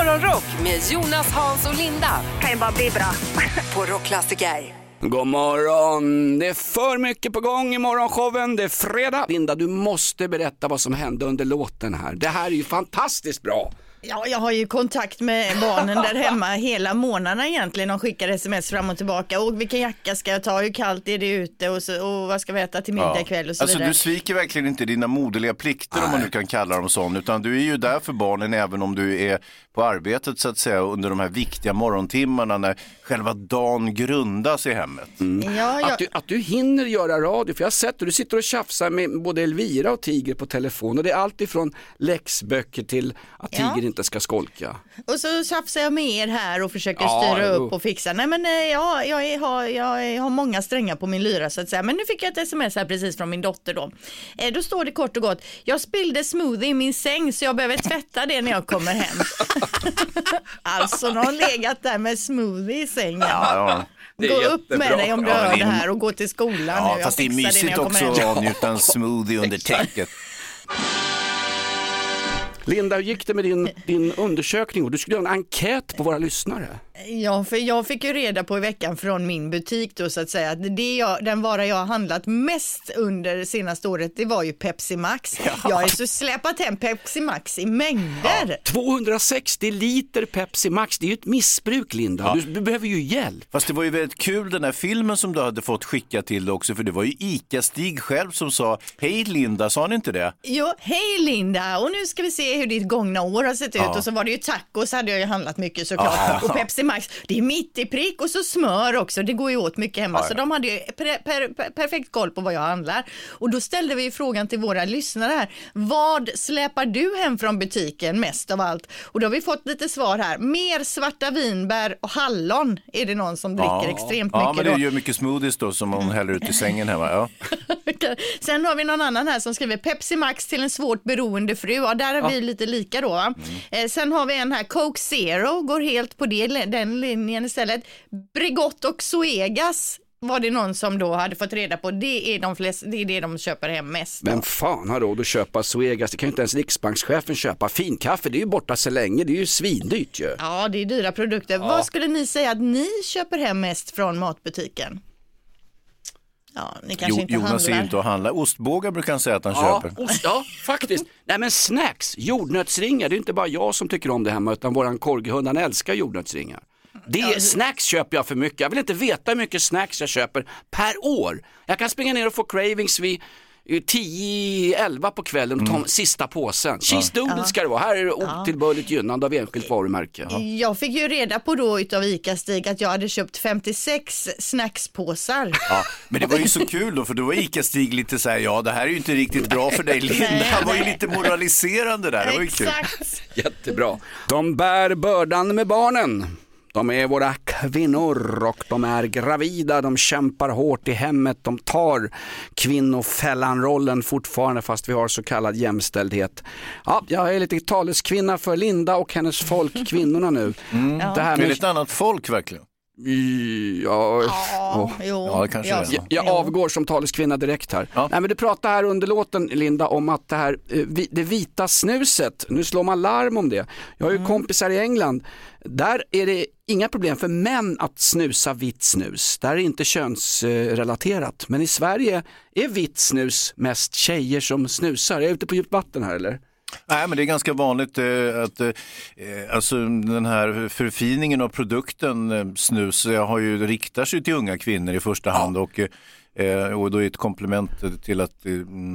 Morgonrock med Jonas, Hans och Linda kan ju bara bli bra. på Rockklassiker. God morgon! Det är för mycket på gång i morgonshowen. Det är fredag. Linda, du måste berätta vad som hände under låten här. Det här är ju fantastiskt bra. Ja, jag har ju kontakt med barnen där hemma hela månaderna egentligen. De skickar sms fram och tillbaka. Och vilken jacka ska jag ta? Hur kallt är det ute? Och, så, och vad ska vi äta till middag ikväll? Och så alltså vidare. du sviker verkligen inte dina moderliga plikter om man nu kan kalla dem sån, utan du är ju där för barnen även om du är på arbetet så att säga under de här viktiga morgontimmarna när själva dagen grundas i hemmet. Ja, jag, Att du, att du hinner göra radio, för jag har sett att du sitter och tjafsar med både Elvira och Tiger på telefon och det är allt ifrån läxböcker till att Ja. Tiger inte ska skolka. och så tjafsar jag med er här och försöker Ja, styra upp och fixa. Nej men eh, ja, jag, är, har, jag har många strängar på min lyra så att säga. Men nu fick jag ett sms här precis från min dotter då. Eh, då står det kort och gott. Jag spillde smoothie i min säng så jag behöver tvätta det när jag kommer hem. alltså, de har legat där med smoothie i sängen. Ja, är Gå upp med dig om du Ja, hör det det är- här och gå till skolan ja nu. Jag fast det är mysigt också att avnjuta en smoothie under täcket. Linda, hur gick det med din, din undersökning? Du skulle göra en enkät på våra lyssnare. Ja, för jag fick ju reda på i veckan från min butik då så att säga att det jag, den vara jag har handlat mest under det senaste året det var ju Pepsi Max. Jag har ju så släpat hem Pepsi Max i mängder. 260 liter Pepsi Max, det är ju ett missbruk Linda. Du, du behöver ju hjälp. Fast det var ju väldigt kul den här filmen som du hade fått skicka till dig också, för det var ju ICA-Stig själv som sa, hej Linda, sa han inte det? Jo, hej Linda och nu ska vi se hur ditt gångna år har sett ut och så var det ju tacos hade jag ju handlat mycket såklart och Pepsi Max, det är mitt i prick och så smör också, det går ju åt mycket hemma så de hade ju per, per, per, perfekt koll på vad jag handlar och då ställde vi frågan till våra lyssnare här, vad släpar du hem från butiken mest av allt? Och då har vi fått lite svar här, mer svarta vinbär och hallon är det någon som dricker extremt ja, mycket men då. det är ju mycket smoothies då som hon häller ut i sängen hemma. Ja. Sen har vi någon annan här som skriver Pepsi Max till en svårt beroende fru. Ja, där har vi lite lika då. Va? Eh, sen har vi en här Coke Zero, går helt på det, den linjen istället. Bregott och Zoegas var det någon som då hade fått reda på. Det är, de flest, det, är det de köper hem mest. Vem fan har råd att köpa Zoegas? Det kan ju inte ens riksbankschefen köpa. Finkaffe, det är ju borta så länge, det är ju svindyrt ju. Ja, det är dyra produkter. Vad skulle ni säga att ni köper hem mest från matbutiken? Ja, ni kanske Jo, inte Jonas är handlar. inte att handla. Ostbågar brukar han säga att han Ja, köper. ost, ja, faktiskt. Nej men snacks, jordnötsringar, det är inte bara jag som tycker om det hemma utan våran korghund han älskar jordnötsringar. Det är, snacks köper jag för mycket, jag vill inte veta hur mycket snacks jag köper per år. Jag kan springa ner och få cravings vid eh, 10-11 på kvällen och ta sista påsen. Cheese doodles ska det vara, här är det otillbörligt gynnande av enskilt varumärke. Jag fick ju reda på då utav ICA-Stig att jag hade köpt 56 snackspåsar. Ja, men det var ju så kul då, för då var ICA-Stig lite så här, ja det här är ju inte riktigt bra för dig Linda. Han var ju lite moraliserande där, det var ju kul. Exakt. Jättebra. De bär bördan med barnen. De är våra kvinnor och de är gravida, de kämpar hårt i hemmet, de tar kvinnofällan-rollen fortfarande fast vi har så kallad jämställdhet. Ja, jag är lite taleskvinna för Linda och hennes folk, kvinnorna nu. Det här Det är med, ett annat folk verkligen. Ja, Ja, jo. Ja, det kanske ja. det är. jag, jag avgår som taleskvinna direkt här. Ja. Nej, men du pratar här under låten Linda om att det här eh, det vita snuset, nu slår man larm om det. Jag har ju kompisar i England, där är det inga problem för män att snusa vitt snus. Där är det inte könsrelaterat. Men i Sverige är vitt snus mest tjejer som snusar. Är jag ute på djupt vatten här eller? Nej, men det är ganska vanligt eh, att eh, alltså, den här förfiningen av produkten eh, snus har ju, riktar sig till unga kvinnor i första hand och, eh, och då är ett komplement till att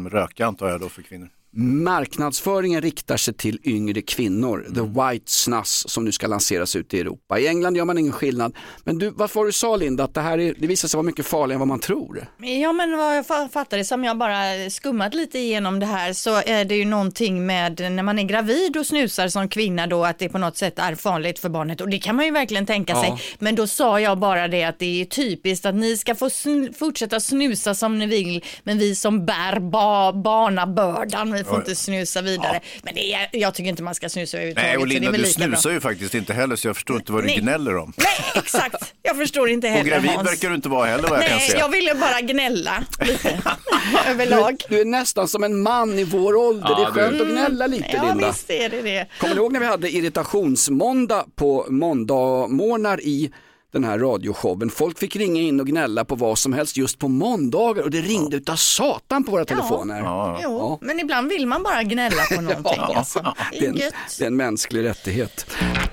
röka antar jag då för kvinnor. Marknadsföringen riktar sig till yngre kvinnor, the white snus som nu ska lanseras ut i Europa. I England gör man ingen skillnad. Men du, vad var du sa Linda, att det här är, det visar sig vara mycket farligare än vad man tror? Ja men vad jag fa- fattar det som jag bara skummat lite igenom det här så är det ju någonting med när man är gravid och snusar som kvinna då att det på något sätt är farligt för barnet och det kan man ju verkligen tänka Ja. sig. Men då sa jag bara det att det är typiskt att ni ska få sn- fortsätta snusa som ni vill men vi som bär ba- barnabördan vi får inte snusa vidare. Men det är, jag tycker inte man ska snusa överhuvudtaget. Nej, och Linda, du lika bra. snusar ju faktiskt inte heller så jag förstår inte vad du Nej. gnäller om. Nej, exakt. Jag förstår inte Och heller gravid Hans. verkar du inte vara heller vad jag kan Nej, se. jag ville bara gnälla lite överlag. Du är nästan som en man i vår ålder, det är Ja, skönt att gnälla lite Ja, Linda. visst är det det. Kommer ni ihåg när vi hade irritationsmåndag på måndagmorgnar i den här radioshowen? Folk fick ringa in och gnälla på vad som helst just på måndagar och det ringde utav satan på våra telefoner. Ja. Jo, Ja. men ibland vill man bara gnälla på någonting. Alltså. Det är, en, det är en mänsklig rättighet.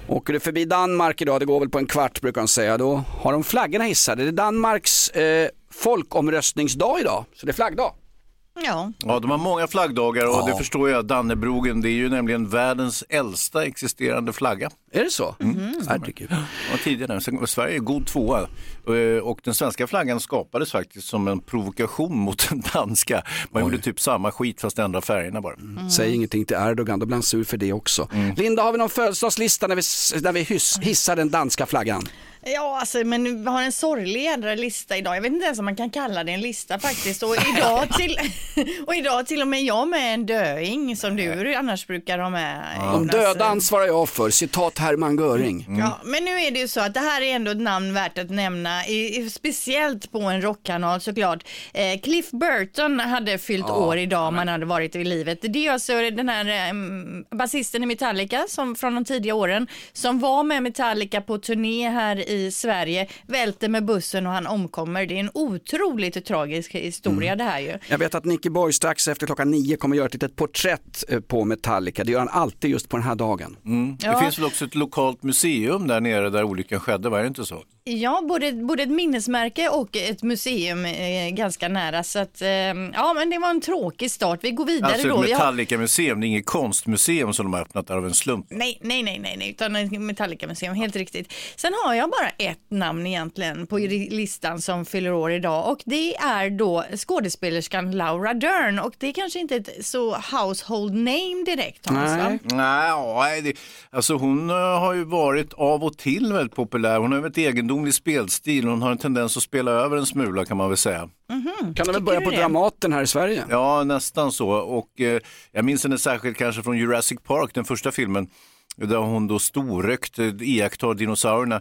Åker du förbi Danmark idag, det går väl på en kvart brukar de säga, då har de flaggorna hissade. Det är Danmarks eh, folkomröstningsdag idag, så det är flaggdag. Ja. Ja, de har många flaggdagar och det förstår jag. Dannebrogen, det är ju nämligen världens äldsta existerande flagga. Är det så? Mm. Herregud. Och tidigare. Sen, och Sverige är god tvåa. Eh, Och den svenska flaggan skapades faktiskt som en provokation mot den danska. Man gjorde typ samma skit fast ändra färgerna bara. Säg ingenting till Erdogan, då blir han sur för det också. Linda, har vi någon födelsedagslista när vi, när vi hyss, hissar den danska flaggan? Ja, alltså, men vi har en sorglig jädra lista idag. Jag vet inte ens om man kan kalla det en lista faktiskt. Och idag till, och idag till och med jag med en döing som du annars brukar ha med. De Jonas. döda ansvarar jag för, citat Hermann Göring. Ja, men nu är det ju så att det här är ändå ett namn värt att nämna, i, i, speciellt på en rockkanal såklart. Eh, Cliff Burton hade fyllt år idag om han hade varit i livet. Det är alltså den här eh, basisten i Metallica som från de tidiga åren som var med Metallica på turné här i Sverige, välter med bussen och han omkommer. Det är en otroligt tragisk historia det här ju. Jag vet att Nicky Boy strax efter klockan nio kommer göra ett litet porträtt eh, på Metallica. Det gör han alltid just på den här dagen. Ja. Det finns väl också ett lokalt museum där nere där olyckan skedde, var det inte så? Ja, både, både ett minnesmärke och ett museum eh, ganska nära. Så att, eh, ja, men det var en tråkig start. Vi går vidare Alltså då. ett har... Metallica-museum, det är inget konstmuseum som de har öppnat där av en slump. Nej, nej, nej, nej, nej, utan ett Metallica-museum, helt riktigt. Sen har jag bara ett namn egentligen på listan som fyller år idag och det är då skådespelerskan Laura Dern och det är kanske inte ett så household name direkt Hans? Nej. Nej, nej det, alltså hon eh, har ju varit av och till väldigt populär. Hon har ju ett egendomlig spelstil. Hon har en tendens att spela över en smula kan man väl säga. Kan de väl börja på det? Dramaten här i Sverige? Ja, nästan så. Och eh, jag minns henne särskilt kanske från Jurassic Park, den första filmen. Där hon då storrökt eh, iakttar dinosaurierna.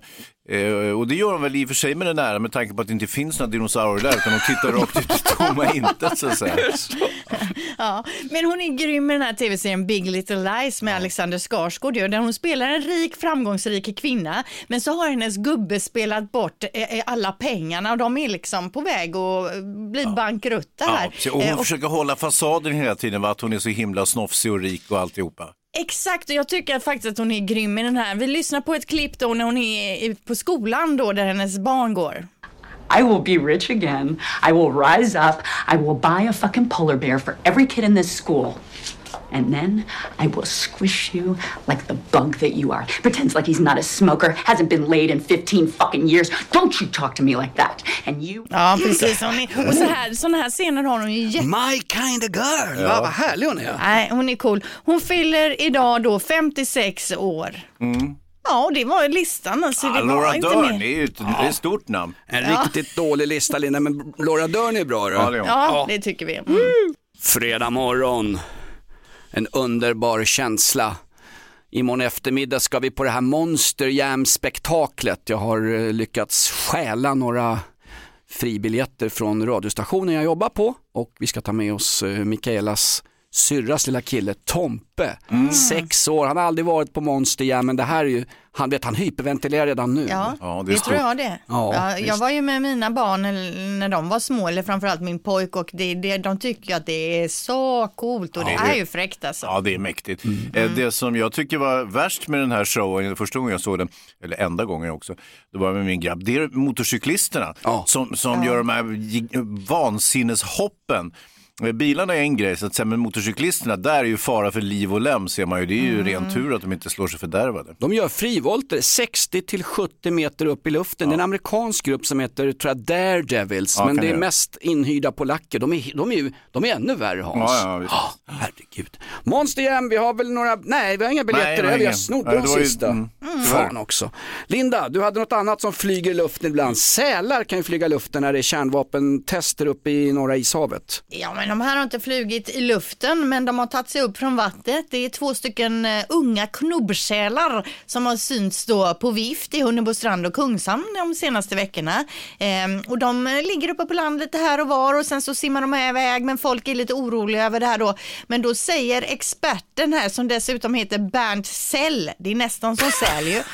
Eh, och det gör hon väl i och för sig med den nära med tanke på att det inte finns några dinosaurier där utan hon tittar rakt ut i tomma intet så att säga. Ja, men hon är grym med den här tv-serien Big Little Lies med Alexander Skarsgård där hon spelar en rik framgångsrik kvinna men så har hennes gubbe spelat bort eh, eh, alla pengarna och de är liksom på väg att bli bankrutta här. Ja, så- och hon och- försöker hålla fasaden hela tiden, va? att hon är så himla snofsig och rik och alltihopa. Exakt, och jag tycker faktiskt att hon är grym i den här. Vi lyssnar på ett klipp då när hon är på skolan då där hennes barn går. I will be rich again. I will rise up. I will buy a fucking polar bear for every kid in this school. And then I will squish you like the bug that you are. Pretends like he's not a smoker, hasn't been laid in 15 fucking years. Don't you talk to me like that. And you. Ja, precis. Hon är, och så här, såna här scener har hon ju jätte... My kind of girl, Va, vad härlig hon är. Nej, hon är cool. Hon fyller idag då 56 år. Ja, och det var listan. Alltså, det Ja, var Laura inte Dern, mer. det är ju ett, det är ett stort namn. En riktigt dålig lista Linda, men Laura Dern är bra. Då. Ja, det. Ja, det tycker vi. Mm. Fredag morgon, en underbar känsla. Imorgon eftermiddag ska vi på det här Monster Jam-spektaklet. Jag har eh, lyckats stjäla några fribiljetter från radiostationen jag jobbar på och vi ska ta med oss eh, Mikaelas syrras lilla kille Tompe, sex år. Han har aldrig varit på Monster Jam men det här är ju, han vet han hyperventilerar redan nu. Ja, Ja, det det, tror jag det. Ja, Ja, jag var ju med mina barn när de var små, eller framförallt min pojk och det, det, de tycker att det är så coolt och det Ja, det- är ju fräckt alltså. Ja, det är mäktigt. Eh, Det som jag tycker var värst med den här showen, första gången jag såg den, eller enda gången också, det var med min grabb, det är motorcyklisterna Ja. som, som gör de här vansinneshoppen. Eh, Bilarna är en grej, så att säga, men motorcyklisterna, där är ju fara för liv och lem ser man ju. Det är ju ren tur att de inte slår sig fördärvade. De gör frivolter 60 till 70 meter upp i luften. Det är en amerikansk grupp som heter tror jag, Daredevils, Ja, men det är mest inhyrda polacker. De är, de är, ju- de är ännu värre Hans. Ja, ja, visst. Ah, herregud. Monster Jam, vi har väl några, nej vi har inga biljetter, det var vi har snott Nej, de ju- sista. mm. Fan också. Linda, du hade något annat som flyger i luften ibland. Sälar kan ju flyga i luften när det är kärnvapentester uppe i Norra ishavet. Ja, men de här har inte flugit i luften, men de har tagit sig upp från vattnet. Det är två stycken eh, unga knubbsälar som har synts då på vift i Hunnebostrand och Kungshamn de senaste veckorna. Ehm, och de eh, ligger uppe på land lite här och var och sen så simmar de iväg, men folk är lite oroliga över det här då. Men då säger experten här, som dessutom heter Bernt Sell, det är nästan som säl ju,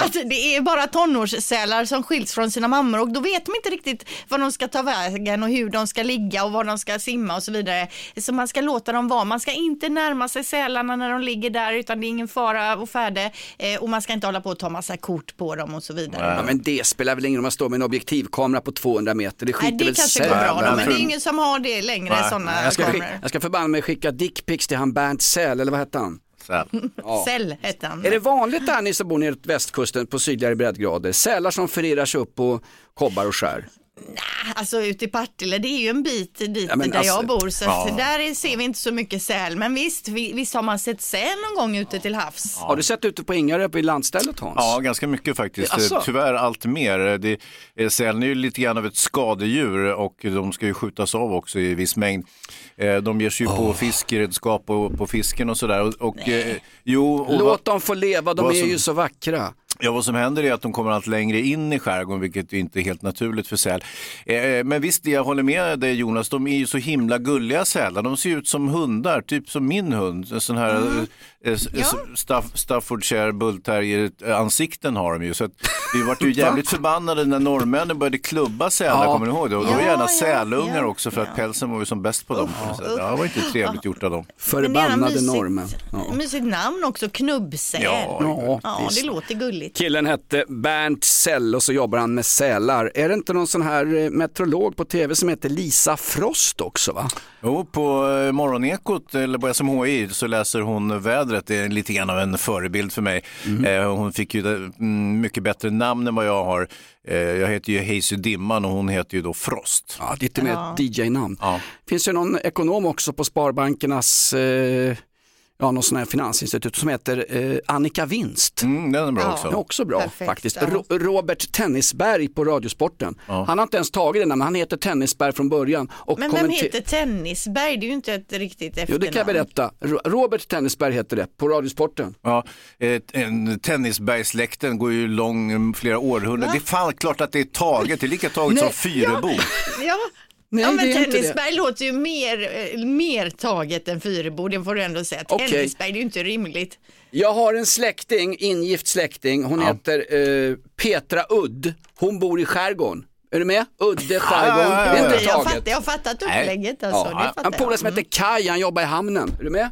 att det är bara tonårssälar som skiljs från sina mammor och då vet de inte riktigt vad de ska ta vägen och hur de ska ligga och var de ska simma och så vidare. Så man ska låta dem vara. Man ska inte närma sig sälarna när de ligger där utan det är ingen fara och färde eh, och man ska inte hålla på och ta massa kort på dem och så vidare. Ja, men det spelar väl ingen roll om man står med en objektivkamera på 200 meter. Det Nej, skiter det väl kanske går bra då, men det är ingen som har det längre, Nej. sådana Jag ska, kameror. jag ska förbanna mig skicka dickpics till han Bernt Säl, eller vad hette han? Säl. Cell hette han. Är det vanligt där ni som bor nere på västkusten på sydligare breddgrader? Sälar som förirrar sig upp på kobbar och skär? Alltså ute i Partille, det är ju en bit dit Ja, där alltså- jag bor så Ja. där är- ser vi inte så mycket säl. Men visst, vi, visst har man sett säl någon gång ute till havs. Har du sett ute på Ingarö vid landstället Hans? Ja, ganska mycket faktiskt. Asså? Tyvärr allt mer. Det, sälen är ju lite grann av ett skadedjur och de ska ju skjutas av också i viss mängd. Eh, De ger sig ju på fiskeredskap och på fisken och sådär. Och, och, eh, jo, och Låt dem få leva, de är som- ju så vackra ja, vad som händer är att de kommer allt längre in i skärgården, vilket inte är helt naturligt för säl. Eh, eh, Men visst, jag håller med dig Jonas, de är ju så himla gulliga sälar. De ser ut som hundar, typ som min hund. En sån här mm. Ja. Staff, Staffordshire bullterrier-ansikten har de ju. Så att vi vart ju jävligt förbannade när norrmännen började klubba sälar, Ja. kommer ni ihåg det? Och då Ja, gärna ja, sälungar ja, också för att pälsen var ju som bäst på dem. på. Ja, det var inte trevligt gjort av dem. Förbannade normen. Ja. Mysigt namn också, knubbsäl. Ja, Ja, det låter gulligt. Killen hette Bernt Säll och så jobbar han med sälar. Är det inte någon sån här eh, meteorolog på tv som heter Lisa Frost också va? Jo, på eh, Morgonekot, eller på SMHI, så läser hon vädret. Det är lite grann av en förebild för mig. Eh, hon fick ju det, mm, mycket bättre namn än vad jag har. Eh, jag heter ju Hazy Dimman och hon heter ju då Frost. Ja, lite mer Ja. DJ-namn. Ja. Finns det någon ekonom också på Sparbankernas eh, ja, någon sån här finansinstitut som heter eh, Annika Winst. Mm, den är bra Ja. också. Det är också bra Perfekt, faktiskt. ja. Ro- Robert Tennisberg på Radiosporten. Han har inte ens tagit den, men han heter Tennisberg från början. Och Men vem heter Tennisberg? Det är ju inte ett riktigt Jo, efternamn. det kan jag berätta. Ro- Robert Tennisberg heter det på Radiosporten. Ja, ett- en Tennisbergssläkten går ju lång, mm, flera århundraden. Det är fan klart att det är taget. Det är lika taget som Fyrebo. Ja. Nej, ja, men Tennisberg låter ju mer, eh, mer taget än Fyrebo, det får du ändå säga. Okej. Tennisberg, det är ju inte rimligt. Jag har en släkting, ingift släkting, hon heter eh, Petra Udd. Hon bor i skärgården. Är du med? Udde skärgård, Ja, ja, ja, det är ja. inte Jag, taget. fatt, jag har fattat upplägget alltså. Ja, det en polare jag. som heter Kaj, han jobbar i hamnen. Är du med?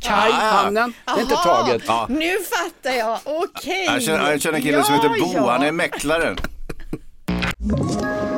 Kaj, hamnen, det är inte taget. Nu fattar jag, okej. Jag känner, jag känner en kille som Ja, heter Bo, ja. han är mäklare.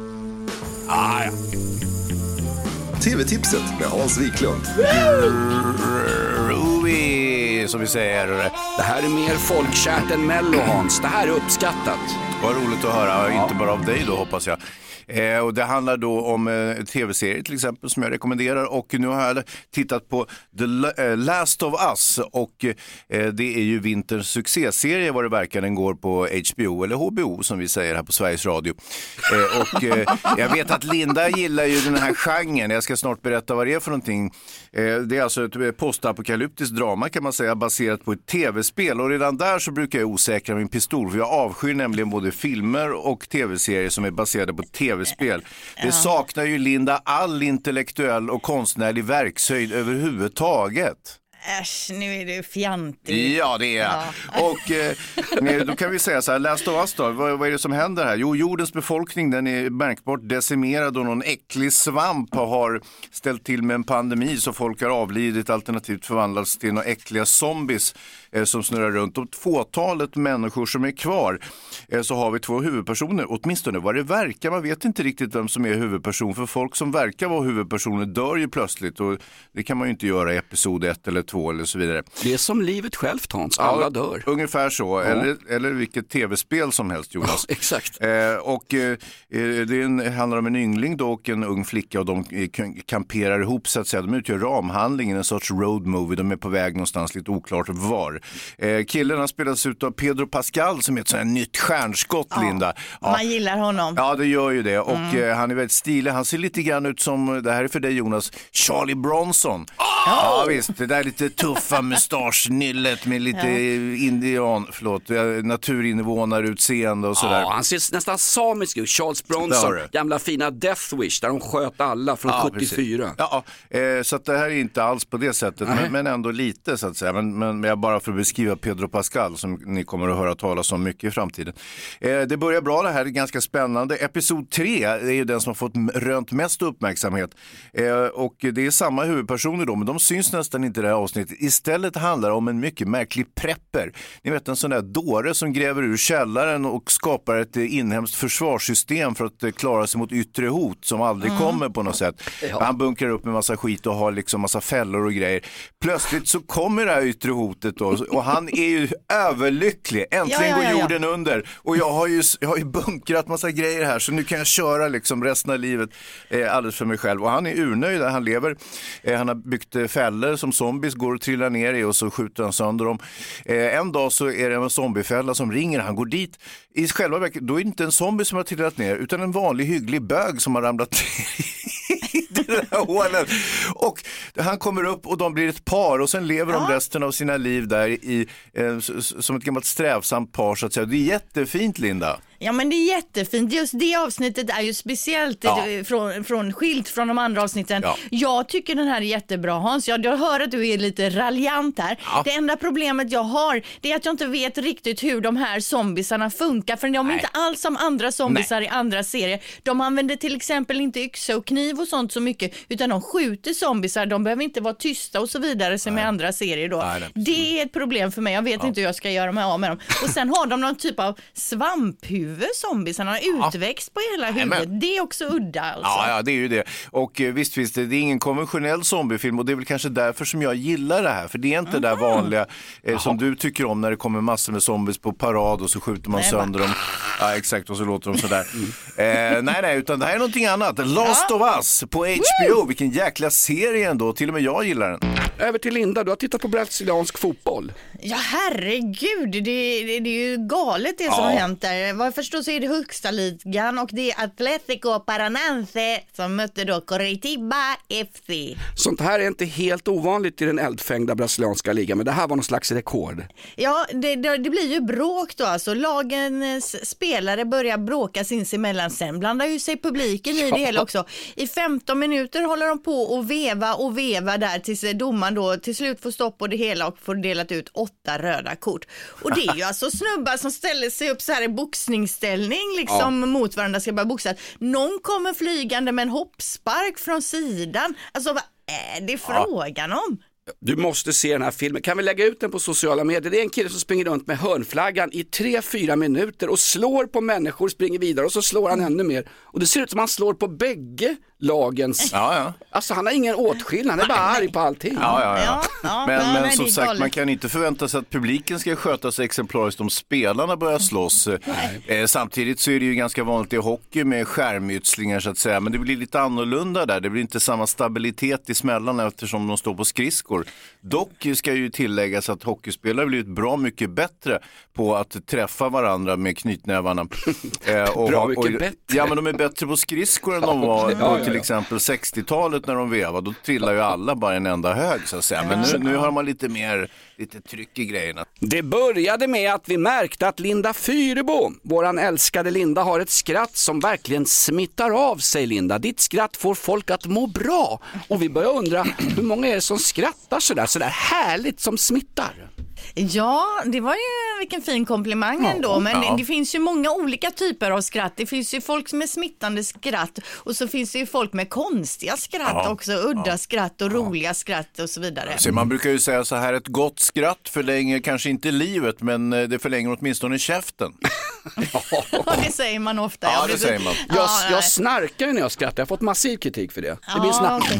TV-tipset med Hans Wiklund. Ruby, som vi säger. Det här är mer folkkärt än Mello Hans, det här är uppskattat. Vad roligt att höra, inte bara av dig då hoppas jag. Eh, och det handlar då om eh, tv-serier till exempel som jag rekommenderar och nu har jag tittat på The eh, Last of Us och eh, det är ju vinterns succéserie vad det verkar. Den går på HBO eller HBO som vi säger här på Sveriges Radio. Eh, och eh, jag vet att Linda gillar ju den här genren. Jag ska snart berätta vad det är för någonting. Eh, det är alltså ett eh, postapokalyptiskt drama kan man säga baserat på ett tv-spel och redan där så brukar jag osäkra min pistol för jag avskyr nämligen både filmer och tv-serier som är baserade på tv tv-spel. Det saknar ju Linda all intellektuell och konstnärlig verkshöjd överhuvudtaget. Äsch, nu är du fjantig. Ja, det är jag. Och eh, då kan vi säga så här, Last of Us då, vad, vad är det som händer här? Jo, jordens befolkning den är märkbart decimerad och någon äcklig svamp har ställt till med en pandemi så folk har avlidit alternativt förvandlats till några äckliga zombies eh, som snurrar runt. Och fåtalet människor som är kvar eh, så har vi två huvudpersoner, åtminstone vad det verkar. Man vet inte riktigt vem som är huvudperson för folk som verkar vara huvudpersoner dör ju plötsligt och det kan man ju inte göra i episod ett eller två eller så vidare. Det är som livet självt Hans, alla Ja, dör. Ungefär så, eller, eller vilket tv-spel som helst Jonas. Exakt. Eh, och eh, eh, det är en, handlar om en yngling då och en ung flicka och de eh, kamperar ihop så att säga. De utgör ramhandlingen, en sorts road movie. De är på väg någonstans, lite oklart var. Eh, killen han spelas ut av Pedro Pascal som är ett sånt här nytt stjärnskott, Linda. Ja. Man gillar honom. Ja, det gör ju det. Och Mm. eh, han är väldigt stilig. Han ser lite grann ut som, det här är för dig Jonas, Charlie Bronson. Ja, visst. Det där lite tuffa mustaschnyllet med lite indian, förlåt, eh, naturinvånarutseende och sådär. Ja, han ser nästan samisk ut. Charles har Bronson, du. gamla fina Death Wish där de sköt alla från Ja, 74. precis. Ja, ja. Eh, så att det här är inte alls på det sättet, men, men ändå lite så att säga. Men, men jag bara för att beskriva Pedro Pascal som ni kommer att höra talas om mycket i framtiden. Eh, det börjar bra det här, det är ganska spännande. Episod 3 är ju den som har fått m- rönt mest uppmärksamhet. Eh, och det är samma huvudpersoner då, men de syns nästan inte i det här avsnittet. Istället handlar om en mycket märklig prepper. Ni vet en sån där dåre som gräver ur källaren och skapar ett eh, inhemskt försvarssystem för att eh, klara sig mot yttre hot som aldrig Mm. kommer på något sätt. Han bunkrar upp med massa skit och har liksom massa fällor och grejer. Plötsligt så kommer det här yttre hotet då och han är ju överlycklig. Äntligen Ja, ja, ja, går ja. jorden under och jag har ju, jag har ju bunkrat massa grejer här så nu kan jag köra liksom resten av livet eh, alldeles för mig själv. Och han är urnöjd, han lever. Eh, han har byggt eh, fällor som zombies går och trillar ner i och så skjuter han sönder dem. Eh, en dag så är det en zombiefälla som ringer, han går dit. I själva verket, då är det inte en zombie som har trillat ner utan en vanlig hygglig bög som har ramlat ner i det där hålet. Och han kommer upp och de blir ett par och sen lever de resten av sina liv där i, eh, som ett gammalt strävsamt par så att säga. Det är jättefint Linda. Ja men det är jättefint. Just det avsnittet är ju speciellt Ja. eh, från, från, skilt från de andra avsnitten. Ja. Jag tycker den här är jättebra Hans. Jag, jag hör att du är lite raljant här. Ja. Det enda problemet jag har det är att jag inte vet riktigt hur de här zombisarna funkar. För de är Nej. inte alls som andra zombisar i andra serier. De använder till exempel inte yxa och kniv och sånt så mycket utan de skjuter zombisar. De behöver inte vara tysta och så vidare som i andra serier då. Nej, nej, det är ett problem för mig. Jag vet inte hur jag ska göra mig av med dem. Och sen har de någon typ av svamphuvud zombisarna har utväxt på hela huvudet. Nämen. Det är också udda alltså. Ja, ja, det är ju det. Och eh, visst, visst, det är ingen konventionell zombiefilm och det är väl kanske därför som jag gillar det här. För det är inte det där vanliga eh, som du tycker om när det kommer massor med zombies på parad och så skjuter man Nej, sönder dem. Ja, exakt, och så låter de sådär. eh, nej, nej, utan det här är någonting annat. Last of Us på HBO. Vilken jäkla serie ändå. Till och med jag gillar den. Över till Linda, du har tittat på brasiliansk fotboll. Ja herregud, det, det, det är ju galet det som Ja. har hänt där. Jag förstår så är det högsta ligan och det är Atletico Paranense som mötte då Coritiba FC. Sånt här är inte helt ovanligt i den eldfängda brasilianska ligan, men det här var någon slags rekord. Ja, det, det, det blir ju bråk då alltså. Lagens spelare börjar bråka sinsemellan. Sen blandar ju sig publiken i det hela också. I 15 minuter håller de på och veva och veva där tills domaren då till slut får stopp på det hela och får delat ut åtta röda kort. Och det är ju alltså snubbar som ställer sig upp så här i boxningsställning liksom Ja. mot varandra ska börja boxas. Någon kommer flygande med en hoppspark från sidan. Alltså vad är det frågan om? Du måste se den här filmen. Kan vi lägga ut den på sociala medier? Det är en kille som springer runt med hörnflaggan i 3-4 minuter och slår på människor, springer vidare och så slår han ännu mer. Och det ser ut som han slår på bägge lagens. Ja, ja. Alltså han har ingen åtskillnad, han är bara arg på allting. Ja, ja, ja. Ja, men men som sagt, galet. man kan inte förvänta sig att publiken ska sköta sig exemplariskt om spelarna börjar slåss. Eh, samtidigt så är det ju ganska vanligt i hockey med skärmytslingar så att säga. Men det blir lite annorlunda där. Det blir inte samma stabilitet i smällarna eftersom de står på skridskor. Dock ska ju tilläggas att hockeyspelare blivit bra mycket bättre på att träffa varandra med knytnävarna. Eh, och Bra mycket och, bättre. Ja, men de är bättre på skridskor än de var Ja, på ja. Till exempel 60-talet när de vevade, då trillade ju alla bara en enda hög så att säga. Men nu, nu har man lite mer, lite tryck i grejerna. Det började med att vi märkte att Linda Fyrebo, våran älskade Linda, har ett skratt som verkligen smittar av sig Linda. Ditt skratt får folk att må bra. Och vi börjar undra, hur många är det som skrattar sådär, sådär härligt som smittar? Ja, det var ju vilken fin komplimang ändå. Men ja. det finns ju många olika typer av skratt. Det finns ju folk med smittande skratt och så finns det ju folk med konstiga skratt Ja. också. Udda skratt och roliga skratt och så vidare. Så man brukar ju säga så här, ett gott skratt förlänger kanske inte livet, men eh, det förlänger åtminstone käften. Ja, det säger man ofta. Ja, det säger man. Jag, Ja, jag snarkar ju när jag skrattar, jag har fått massiv kritik för det. Det blir Ja, snabbt. okej.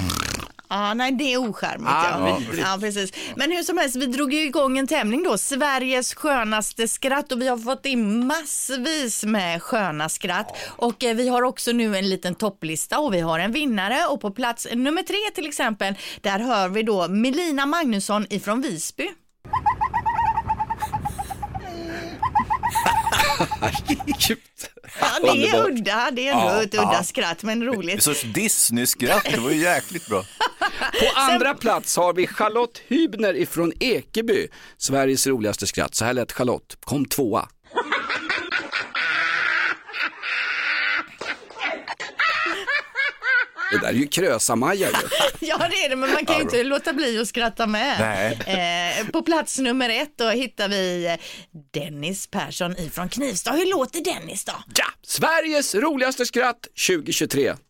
Ja, nej, det är ocharmigt. Ja, Ja. vidrigt. Ja, precis. Men hur som helst, vi drog ju igång en tävling då, Sveriges skönaste skratt och vi har fått in massvis med sköna skratt. Och eh, vi har också nu en liten topplista och vi har en vinnare och på plats nummer tre till exempel, där hör vi då Melina Magnusson ifrån Visby. Ja, det är Underbart. udda, det är ändå ett udda skratt men En roligt. sorts Disney-skratt, det var ju jäkligt bra. På andra plats har vi Charlotte Hübner ifrån Ekeby, Sveriges roligaste skratt. Så här lät Charlotte, kom tvåa. Det där är ju Krösa-Maja ju. Ja det är det, men man kan ju inte låta bli att skratta med. Nej. Eh, på plats nummer ett då hittar vi eh, Dennis Persson ifrån Knivsta. Hur låter Dennis då? Ja, Sveriges roligaste skratt 2023.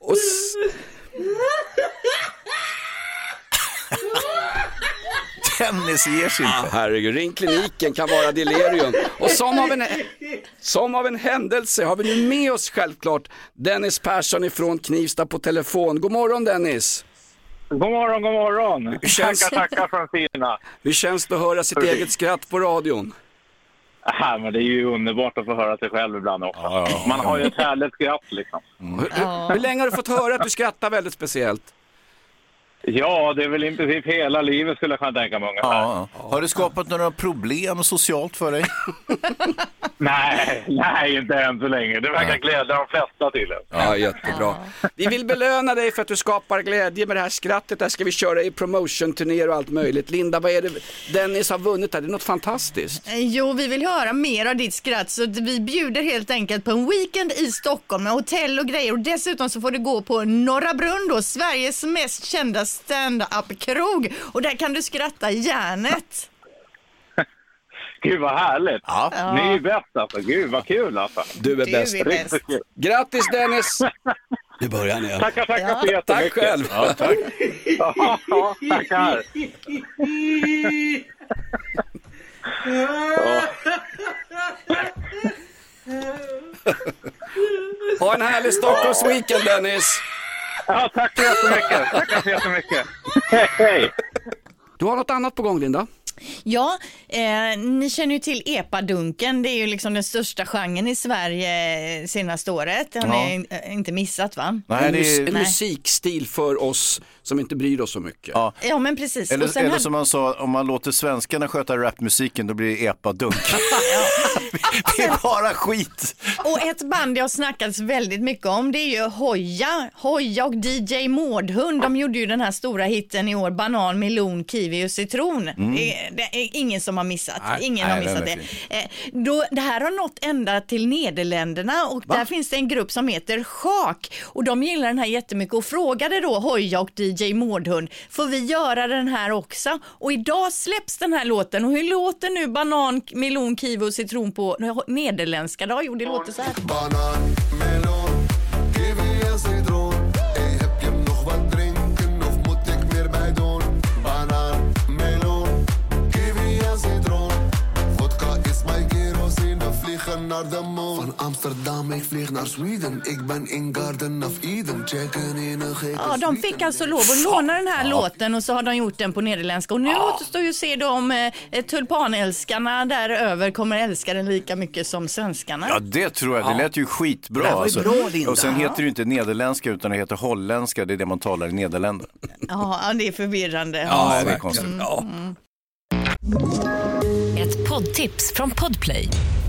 Och Dennis ger sig Ah, inte. herregud, ring kliniken kan vara delirium. Och som av, en, som av en händelse har vi nu med oss självklart Dennis Persson ifrån Knivsta på telefon. God morgon Dennis! God morgon, god morgon. känns- Tackar, tackar från Fina. Hur känns det att höra sitt eget skratt på radion? Ja, men det är ju underbart att få höra sig själv ibland också. Ja, ja, Man har ju ett härligt skratt liksom. Hur, hur länge har du fått höra att du skrattar väldigt speciellt? Ja, det är väl i princip hela livet skulle jag kunna tänka mig ungefär. Ja. Har det skapat några problem socialt för dig? Nej, nej, inte än så länge. Det verkar glädja de flesta tydligen. Ja, jättebra. Vi vill belöna dig för att du skapar glädje med det här skrattet. Där ska vi köra i promotion-turnéer och allt möjligt. Linda, vad är det Dennis har vunnit här? Det är något fantastiskt. Eh, Jo, vi vill höra mer av ditt skratt så vi bjuder helt enkelt på en weekend i Stockholm med hotell och grejer och dessutom så får du gå på Norra Brunn då, Sveriges mest kända stand-up-krog och där kan du skratta järnet. Gud vad härligt. Ja. Ni är bäst alltså. Gud vad kul alltså. Du är Du bäst. är bäst. Riktigt kul. Grattis Dennis! Nu börjar ni. Tackar, tackar Ja. så jättemycket. Tack själv. Ja, tack. Ja, ja, tackar. Ha en härlig Stockholmsweekend Dennis! Ja, tack så jättemycket. Tackar så jättemycket. Hej, hej. Du har något annat på gång Linda? Ja, eh, ni känner ju till epadunken. Det är ju liksom den största genren i Sverige eh, senaste året. Har ni eh, inte missat va? Nej, det är... en musikstil för oss som inte bryr oss så mycket. Ja. Ja, men precis. Och Eller, sen eller hade- som man sa, om man låter svenskarna sköta rapmusiken då blir det epadunk. det är bara skit. Och ett band det har snackats väldigt mycket om det är ju Hoja. Hoja och DJ Mårdhund. De gjorde ju den här stora hitten i år, Banan, melon, kiwi och citron. Det, är, det är ingen som har missat. Nej, ingen nej, har missat är det. Eh, då, det här har nått ända till Nederländerna och där finns det en grupp som heter Schak och de gillar den här jättemycket och frågade då Hoja och DJ Mårdhund, får vi göra den här också? Och idag släpps den här låten och hur låter nu banan, melon, kiwi och citron på nederländska? Jo, det låter så här. Banan, melon, vliegen naar de maan. Van Amsterdam, ik vlieg naar Sweden. Ik ben in Garden of Eden, checken in een gekke Ja, de fick alltså lov att låna den här låten och så har de gjort den på nederländska. Och nu återstår ju att se då om eh, tulpanälskarna där över kommer älska den lika mycket som svenskarna. Ja, det tror jag. Det lät ju skitbra. Det var ju bra, Linda. Och sen heter det ju inte nederländska utan det heter holländska. Det är det man talar i Nederländerna. Ja, ja, det är förvirrande. Ja, det är konstigt. Ja. Ett poddtips från Podplay.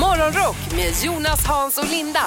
Morgonrock med Jonas, Hans och Linda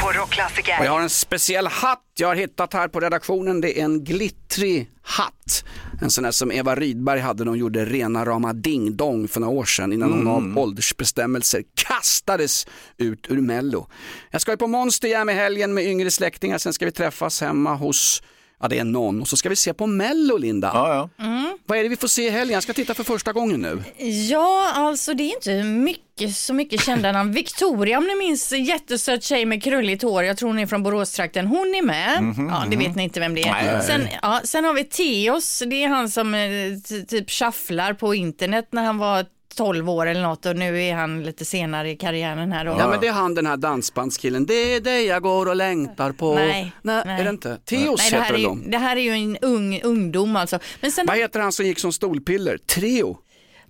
på Rockklassiker. Och jag har en speciell hatt jag har hittat här på redaktionen. Det är en glittrig hatt. En sån där som Eva Rydberg hade när hon gjorde rena rama Ding Dong för några år sedan innan hon av åldersbestämmelser kastades ut ur Mello. Jag ska ju på Monster Jam i helgen med yngre släktingar, sen ska vi träffas hemma hos Ja det är någon och så ska vi se på Mello Linda. Ja, ja. Vad är det vi får se i helgen? Jag ska titta för första gången nu. Ja, alltså det är inte mycket, så mycket kända namn. Victoria, om ni minns, jättesöt tjej med krulligt hår. Jag tror hon är från Boråstrakten. Hon är med. Mhm, ja, det vet ni inte vem det är. Sen, ja, sen har vi Theos. Det är han som eh, ty- typ shufflar på internet när han var 12 år eller något och nu är han lite senare i karriären här. Och, Ja men det är han den här dansbandskillen, det är det jag går och längtar på. Nej, nej, nej. är det inte? Theos Nej, det, här heter är väl ju, de? det här är ju en ung ungdom alltså. Men sen Vad heter han som gick som stolpiller? Treo?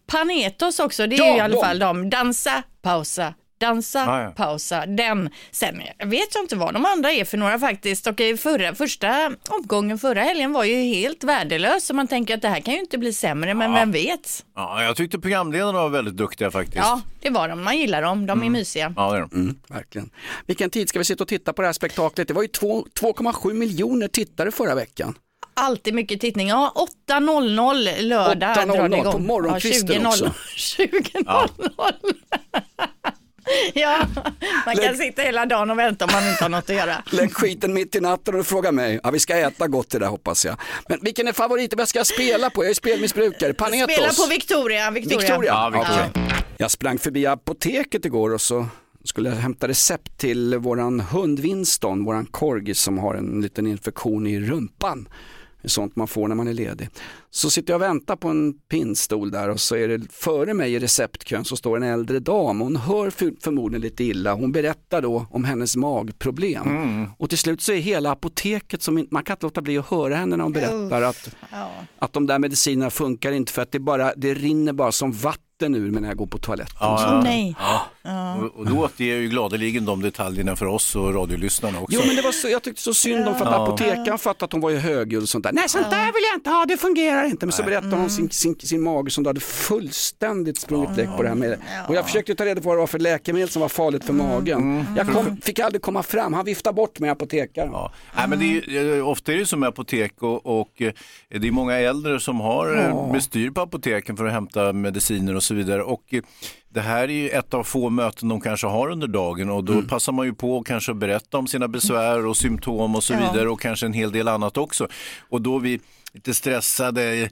Panetos också, det är Ja, ju i alla de. fall de. Dansa, pausa, dansa, Ja, ja. pausa. Den. Sen jag vet jag inte vad de andra är för några faktiskt. Och i förra, första omgången förra helgen var ju helt värdelös. Så man tänker att det här kan ju inte bli sämre, men vem vet? Ja, jag tyckte programledarna var väldigt duktiga faktiskt. Ja, det var de. Man gillar dem. De är mysiga. Ja, det är de. Mm, verkligen. Vilken tid ska vi sitta och titta på det här spektaklet? Det var ju två- 2,7 miljoner tittare förra veckan. Alltid mycket tittning. Ja, 8.00 lördag 8.00 drar det igång. på morgonkvisten ja, 20.00. också. 20.00. Ja, man kan sitta hela dagen och vänta om man inte har något att göra. Lägg skiten mitt i natten och fråga mig. Ja, vi ska äta gott det där hoppas jag. Men vilken är favoriten? Vad ska jag spela på? Jag är spelmissbrukare. Panetos? Spela på Victoria. Victoria. Victoria? Ja, Victoria. Okej. Jag sprang förbi apoteket igår och så skulle jag hämta recept till våran hund Winston, våran korgi som har en liten infektion i rumpan. Sånt man får när man är ledig. Så sitter jag och väntar på en pinnstol där och så är det före mig i receptkön så står en äldre dam. Hon hör för, förmodligen lite illa. Hon berättar då om hennes magproblem. Och till slut så är hela apoteket som man kan inte låta bli att höra henne när hon berättar att, att de där medicinerna funkar inte för att det, bara, det rinner bara som vatten ur mig när jag går på toaletten. Ja, Nej. Och, och då återger ju gladeligen de detaljerna för oss och radiolyssnarna också. Jo men det var så, jag tyckte så synd om för att Ja. apotekaren fattade att hon var ju högljudd och sånt där. Nej sånt där vill jag inte ha, det fungerar inte. Men så berättade hon sin, sin, sin mage som då hade fullständigt sprungit läck på det här med. Och jag försökte ta reda på vad det var för läkemedel som var farligt för magen. Jag kom, fick aldrig komma fram, han viftade bort mig apotekaren. Ja. Nej, men det är, ju- eh, ofta är det som med apotek och, och eh, det är många äldre som har ja. bestyr på apoteken för att hämta mediciner och så vidare. Och eh, det här är ju ett av få möten de kanske har under dagen och då passar man ju på att kanske berätta om sina besvär och symptom och så Ja. vidare och kanske en hel del annat också. Och då vi lite stressade,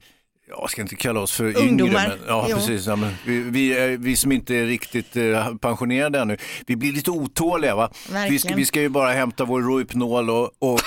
jag ska inte kalla oss för yngre, Ungdomar. men, ja, Jo. precis, ja, men vi, vi, vi som inte är riktigt eh, pensionerade ännu, vi blir lite otåliga. Va? Vi, ska, vi ska ju bara hämta vår Rohypnol och, och,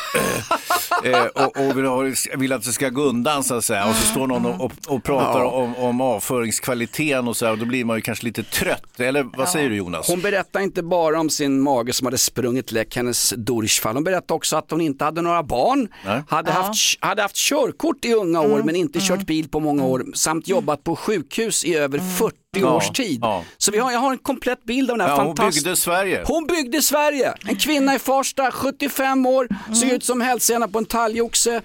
eh, och, och vill, ha, vill att det ska gå undan så att säga. Och så står någon och, och, och pratar om, om avföringskvaliteten och så här, och då blir man ju kanske lite trött. Eller vad säger du Jonas? Hon berättade inte bara om sin mage som hade sprungit läck, hennes durchfall. Hon berättade också att hon inte hade några barn, Nej. hade, haft, hade haft körkort i unga år men inte kört bil på många år samt jobbat på sjukhus i över 40 Ja, års tid. ja. Så vi har, jag har en komplett bild av den här Ja, hon fantastiska... byggde Sverige. Hon byggde Sverige! En kvinna i Farsta, 75 år, ser ut som hälsena på en talgoxe,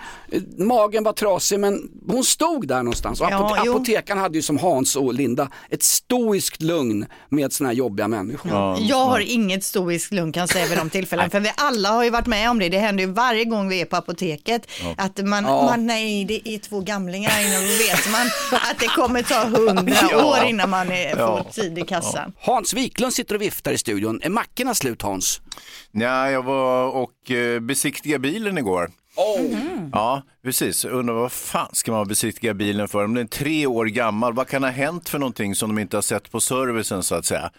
magen var trasig men hon stod där någonstans. Och Ja, apotekaren hade ju som Hans och Linda ett stoiskt lugn med såna här jobbiga människor. Jag har inget stoiskt lugn kan jag säga vid de tillfällen, för vi alla har ju varit med om det. Det händer ju varje gång vi är på apoteket att man, Ja. man nej det är två gamlingar och då vet man att det kommer ta hundra Ja. år innan man är, får Ja. tid i kassan. Hans Wiklund sitter och viftar i studion. Är mackorna slut Hans? Ja, jag var och eh, besiktigade bilen igår. Ja, precis. Undrar vad fan ska man besiktiga bilen för? Om den är tre år gammal, vad kan ha hänt för någonting som de inte har sett på servicen så att säga?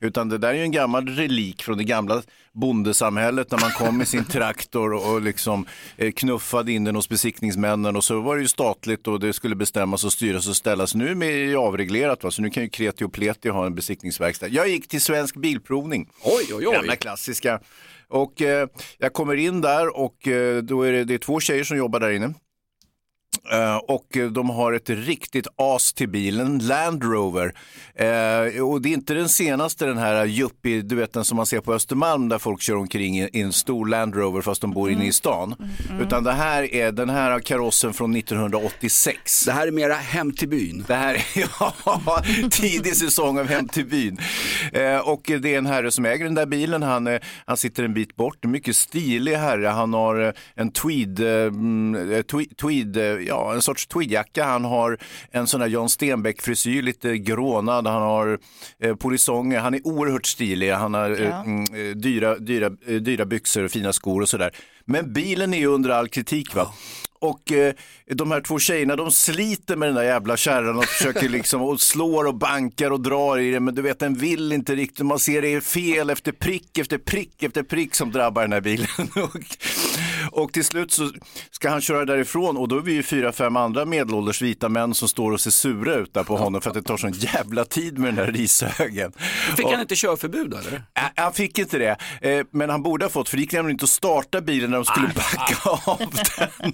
Utan det där är ju en gammal relik från det gamla bondesamhället när man kom med sin traktor och, liksom eh, knuffade in den hos besiktningsmännen och så var det ju statligt och det skulle bestämmas och styras och ställas. Nu är det avreglerat va? så nu kan ju Kreti och Pleti ha en besiktningsverkstad. Jag gick till Svensk Bilprovning. Oj, oj, oj. Gamla klassiska. Och eh, jag kommer in där och eh, då är det, det är två tjejer som jobbar där inne. Eh, och de har ett riktigt as till bilen, Land Rover. Eh, och det är inte den senaste, den här yuppie, du vet den som man ser på Östermalm där folk kör omkring i, i en stor Land Rover fast de bor inne i stan. Utan det här är den här karossen från 1986. Det här är mera hem till byn. Det här är ja, tidig säsong av Hem till byn. Eh, och det är en herre som äger den där bilen. Han, eh, han sitter en bit bort. En mycket stilig herre. Han har eh, en tweed, eh, mm, tweed, tweed eh, ja, en sorts tweedjacka. Han har en sån där John Stenbeck-frisyr, lite grånad. Han har eh, polisonger. Han är oerhört stilig. Han har eh, mm, eh, dyra, dyra, eh, dyra byxor och fina skor och sådär. Men bilen är ju under all kritik. va. Och eh, de här två tjejerna de sliter med den där jävla kärran och försöker liksom och slår och bankar och drar i den men du vet den vill inte riktigt. Man ser det är fel efter prick efter prick efter prick som drabbar den här bilen. och, och till slut så ska han köra därifrån och då är vi ju fyra, fem andra medelålders vita män som står och ser sura ut där på honom för att det tar sån jävla tid med den där rishögen. Fick Och- han inte körförbud eller? Ä- Han fick inte det, eh, men han borde ha fått för det gick nämligen inte att starta bilen när de skulle backa av den.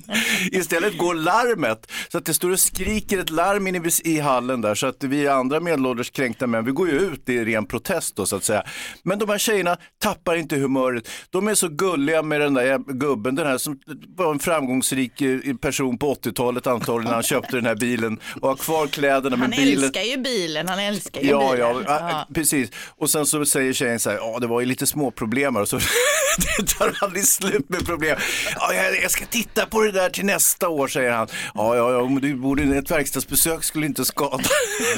Istället går larmet, så att det står och skriker ett larm inne i- i hallen där så att vi andra medelålders kränkta män, vi går ju ut i ren protest då så att säga. Men de här tjejerna tappar inte humöret. De är så gulliga med den där gubben, den här som var en framgångsrik eh, person på 80-talet antagligen när han köpte den här bilen och har kvar kläderna Han bilen. älskar ju bilen, han älskar ju Ja, bilen. ja, ja, precis. Och sen så säger tjejen så här, ja det var ju lite små problem här." och så det tar aldrig slut med problem. Ja, jag, jag ska titta på det där till nästa år, säger han. Ja, ja, ja, men du borde, ett verkstadsbesök skulle inte skada.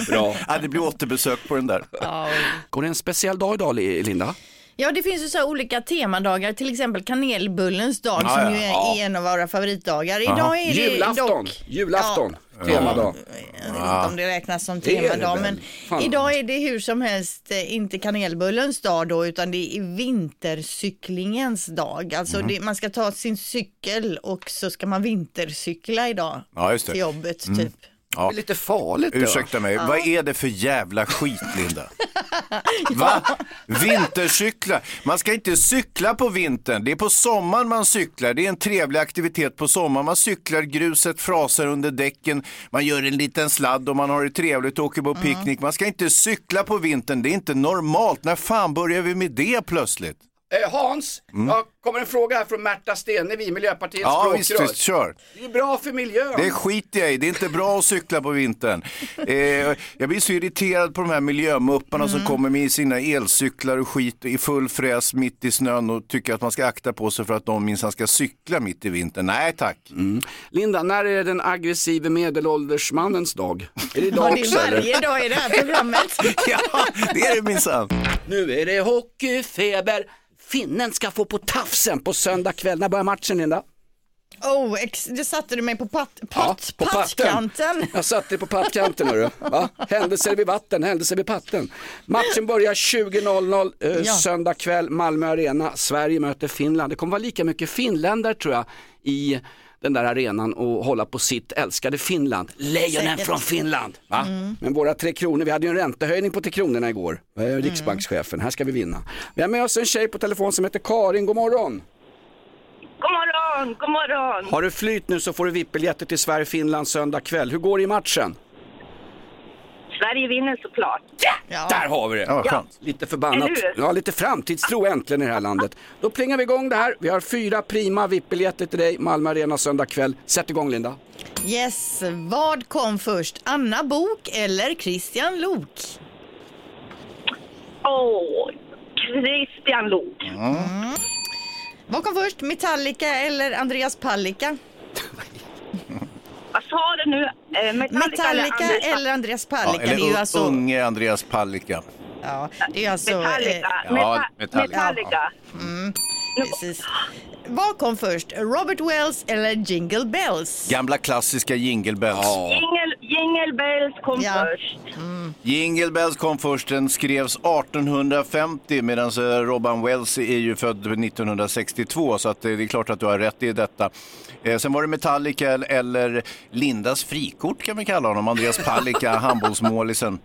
Bra. Ja, det blir återbesök på den där. Går det en speciell dag idag Linda? Ja, det finns ju så här olika temadagar, till exempel kanelbullens dag Ja, som ja. ju är Ja. en av våra favoritdagar. Idag Aha. är det Julafton, dock... julafton, temadag. Jag vet inte om det räknas som temadag, men Fan. idag är det hur som helst eh, inte kanelbullens dag då, utan det är vintercyklingens dag. Alltså Mhm. det, man ska ta sin cykel och så ska man vintercykla idag Ja, just det. till jobbet Mm. typ. Ja. Det är lite farligt. Ursäkta mig, vad är det för jävla skit Linda? Va? Vintercykla? Man ska inte cykla på vintern. Det är på sommaren man cyklar. Det är en trevlig aktivitet på sommaren. Man cyklar, gruset frasar under däcken, man gör en liten sladd och man har det trevligt och åker på picknick. Man ska inte cykla på vintern. Det är inte normalt. När fan börjar vi med det plötsligt? Eh, Hans, ja, kommer en fråga här från Märta Stenevi, Miljöpartiets Mm. Ja, visst, språkrör. visst, kör. Det är bra för miljön. Det skiter jag i, det är inte bra att cykla på vintern. Eh, jag blir så irriterad på de här miljömupparna som kommer med sina elcyklar och skit i full fräs mitt i snön och tycker att man ska akta på sig för att de minsann ska cykla mitt i vintern. Nej tack. Linda, när är det den aggressive medelålders mannens dag? Är det idag också är eller? varje dag i det här programmet. ja, det är det minsann. Nu är det hockeyfeber. Finnen ska få på tafsen på söndag kväll. När börjar matchen Linda? Oh, ex, det satte du mig på, patt, Ja, patt, på pattkanten. Jag satte dig på pattkanten hörru. Va? Händelser vid vatten, händelser vid patten. Matchen börjar 20.00 eh, Ja. söndag kväll, Malmö Arena. Sverige möter Finland. Det kommer vara lika mycket finländare tror jag i den där arenan och hålla på sitt älskade Finland. Lejonen Säkert. från Finland. Va? Men våra tre kronor, vi hade ju en räntehöjning på tre kronorna igår. Eh, Riksbankschefen, här ska vi vinna. Vi har med oss en tjej på telefon som heter Karin, god morgon. God morgon, god morgon. Har du flyt nu så får du VIP-biljetter till Sverige-Finland söndag kväll. Hur går det i matchen? Sverige vinner såklart. Ja. Där har vi det. Ja, skönt. Lite förbannat. Eller hur? Ja, lite framtidstro äntligen i det här landet. Då plingar vi igång det här. Vi har fyra prima VIP-biljetter till dig, Malmö Arena söndag kväll. Sätt igång Linda. Yes, vad kom först? Anna Bok eller Christian Lok? Åh, Christian Lok. Vad kom först? Metallica eller Andreas Pallika? Vad sa du nu? Eh, Metallica, Metallica Anders- eller Andreas Ja, Pallika? eller det är ju alltså, unge Andreas Pallika. ja, det är alltså Metallica. eh, Ja, Meta- Metallica. Metallica. precis. Vad kom först? Robert Wells eller Jingle Bells? Gamla klassiska jingle bells. Jingle, Jingle bells kom Ja. först. Jingle Bells kom först, den skrevs 1850 medan eh, Robin Wells är ju född 1962 så att eh, det är klart att du har rätt i detta. Eh, Sen var det Metallica eller- eller Lindas frikort kan vi kalla honom, Andreas Palicka, handbollsmålisen.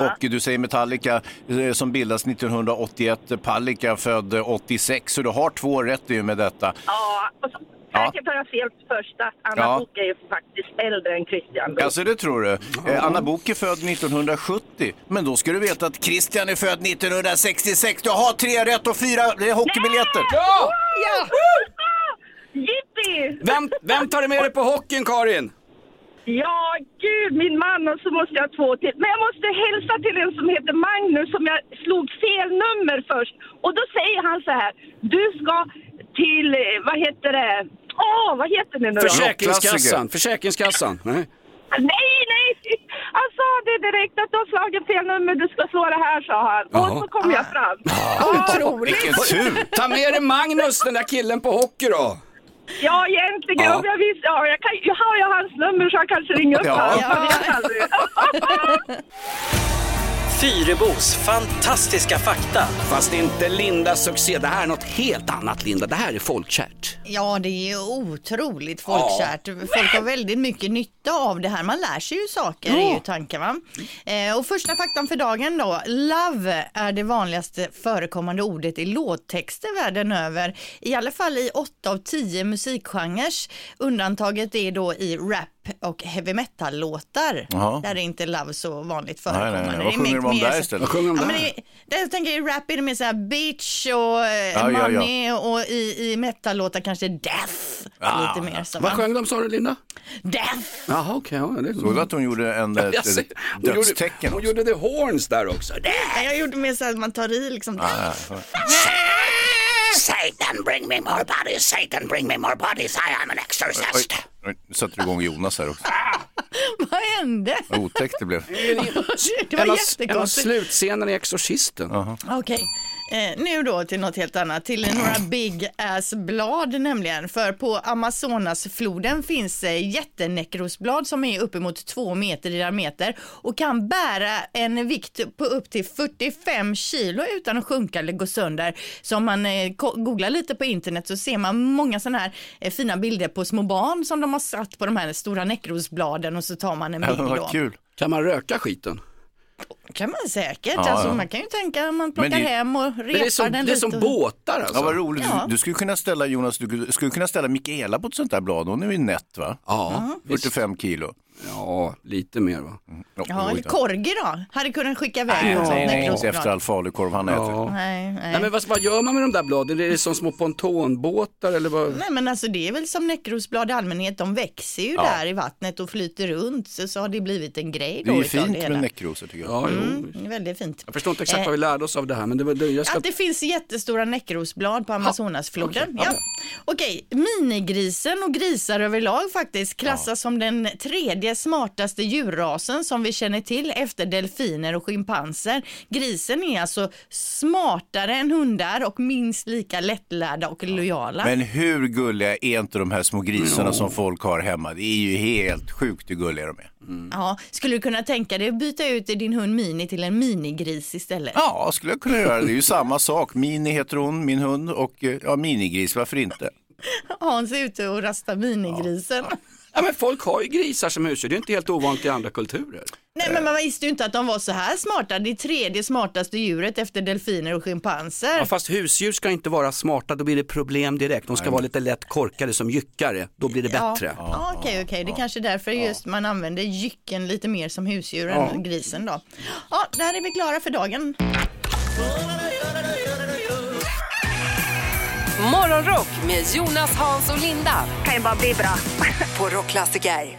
Och du säger Metallica eh, som bildas 1981, Palicka född eh, 86, så du har två rätt i med detta. Ja, och så, Ja. säkert har jag fel första. Anna Ja. Book är ju faktiskt äldre än Christian. Alltså det tror du. Eh, Anna Book är född 1970. Men då ska du veta att Christian är född 1966. Du har tre rätt och fyra eh, hockeybiljetter. Ja! Ja! Jippi! Vem, vem tar du med dig på hockeyn, Karin? Ja, gud, min man och så måste jag ha två till. Men jag måste hälsa till en som heter Magnus som jag slog fel nummer först. Och då säger han så här, du ska till, eh, vad heter det? Åh, vad heter det nu då? Försäkringskassan. Försäkringskassan. Nej. Nej, nej! Han sa det direkt att du har slagit fel nummer, du ska slå det här, sa han. Jaha. Och så kom jag fram. Vilken tur! Ta med dig Magnus, den där killen på hockey då. Ja, egentligen. Ja. Om jag visste, ja, jag, kan, jag har ju hans nummer så jag kanske ringer upp Ja. honom. Fyrebos fantastiska fakta. Fast inte Lindas succé. Det här är något helt annat Linda. Det här är folkkärt. Ja, det är ju otroligt folkkärt. Folk har väldigt mycket nytta av det här. Man lär sig ju saker, är ju tanken va? Eh, och första faktan för dagen då. Love är det vanligaste förekommande ordet i låttexter världen över. I alla fall i åtta av tio musikgenrer. Undantaget är då i rap och heavy metal-låtar. Jaha. Där är inte love så vanligt Nej, nej, förekommande. nej. Vad Det är sjunger de om där istället? Vad sjunger de Ja, där? men det, det, jag tänker rap är det mer såhär bitch och eh, Ja, ja, ja. money och i, i metal-låtar kanske death. Ah. Lite mer så. Vad va? sjöng de sa du Linda? Death! Jaha, okej. ja, det Såg du att hon gjorde en, ett, Jag ser- ett hon gjorde- dödstecken? Hon gjorde the horns där också. Nej, jag gjorde mer så att man tar i liksom. Ah, Satan bring me more bodies, Satan bring me more bodies, I am an exorcist. Oj, nu satte du igång Jonas här också. Vad hände? Vad otäckt det blev. Det var En av, en av slutscenerna i Exorcisten. Okej, eh, nu då till något helt annat, till några big ass blad nämligen. För på Amazonasfloden finns eh, jättenekrosblad som är uppemot två meter i diameter och kan bära en vikt på upp till 45 kilo utan att sjunka eller gå sönder. Så om man eh, googlar lite på internet så ser man många sådana här eh, fina bilder på små barn som de har satt på de här stora nekrosbladen och så tar man en bild då. Vad kul. Kan man röka skiten? Kan man säkert. Ja, alltså, ja. Man kan ju tänka om man plockar det- hem och repar det är som, den det är som och- båtar alltså. Ja, vad roligt. Ja. Du, du skulle kunna ställa Jonas, du skulle kunna ställa Mikaela på ett sånt där blad. Hon är ju nätt va? Ja, visst. 45 kilo. Ja, lite mer va? Ja, Ja, oj eller då. Korgi då? Hade kunnat skicka iväg en sån Nej, inte efter all falukorv han äter. Ja. Nej, nej. Nej, men vad, vad gör man med de där bladen? Är det som små pontonbåtar eller vad? Nej men alltså det är väl som nekrosblad i allmänhet, de växer ju Ja. där i vattnet och flyter runt så, så har det blivit en grej Det då är ju fint det med näckrosor tycker jag. Ja, jo. Mm, det väldigt fint. Jag förstår inte exakt Eh, vad vi lärde oss av det här, men det, var- det, jag ska... Att det finns jättestora nekrosblad på Amazonasfloden. okej, Ja. Okej, minigrisen och grisar överlag faktiskt klassas som den tredje smartaste djurrasen som vi känner till efter delfiner och schimpanser. Grisen är alltså smartare än hundar och minst lika lättlärda och lojala. Men hur gulliga är inte de här små grisarna som folk har hemma? Det är ju helt sjukt hur gulliga de är. Ja, skulle du kunna tänka dig att byta ut din hund Mini till en minigris istället? Ja, skulle jag kunna göra. Det är ju samma sak. Mini heter hon, min hund, och eh, ja, minigris, varför inte? Hans är ute och rastar minigrisen. Ja, men folk har ju grisar som husdjur, det är inte helt ovanligt i andra kulturer. Nej men man visste ju inte att de var så här smarta. Det är tredje smartaste djuret efter delfiner och schimpanser. Ja, fast husdjur ska inte vara smarta, då blir det problem direkt. De ska vara lite lätt korkade som jyckare, då blir det bättre. Ja, ja, okej, okej. Det är kanske därför just man använder jycken lite mer som husdjur Ja. än grisen då. Ja, där är vi klara för dagen. Morgonrock med Jonas, Hans och Linda. Kan ju bara bli bra. På Rockklassiker.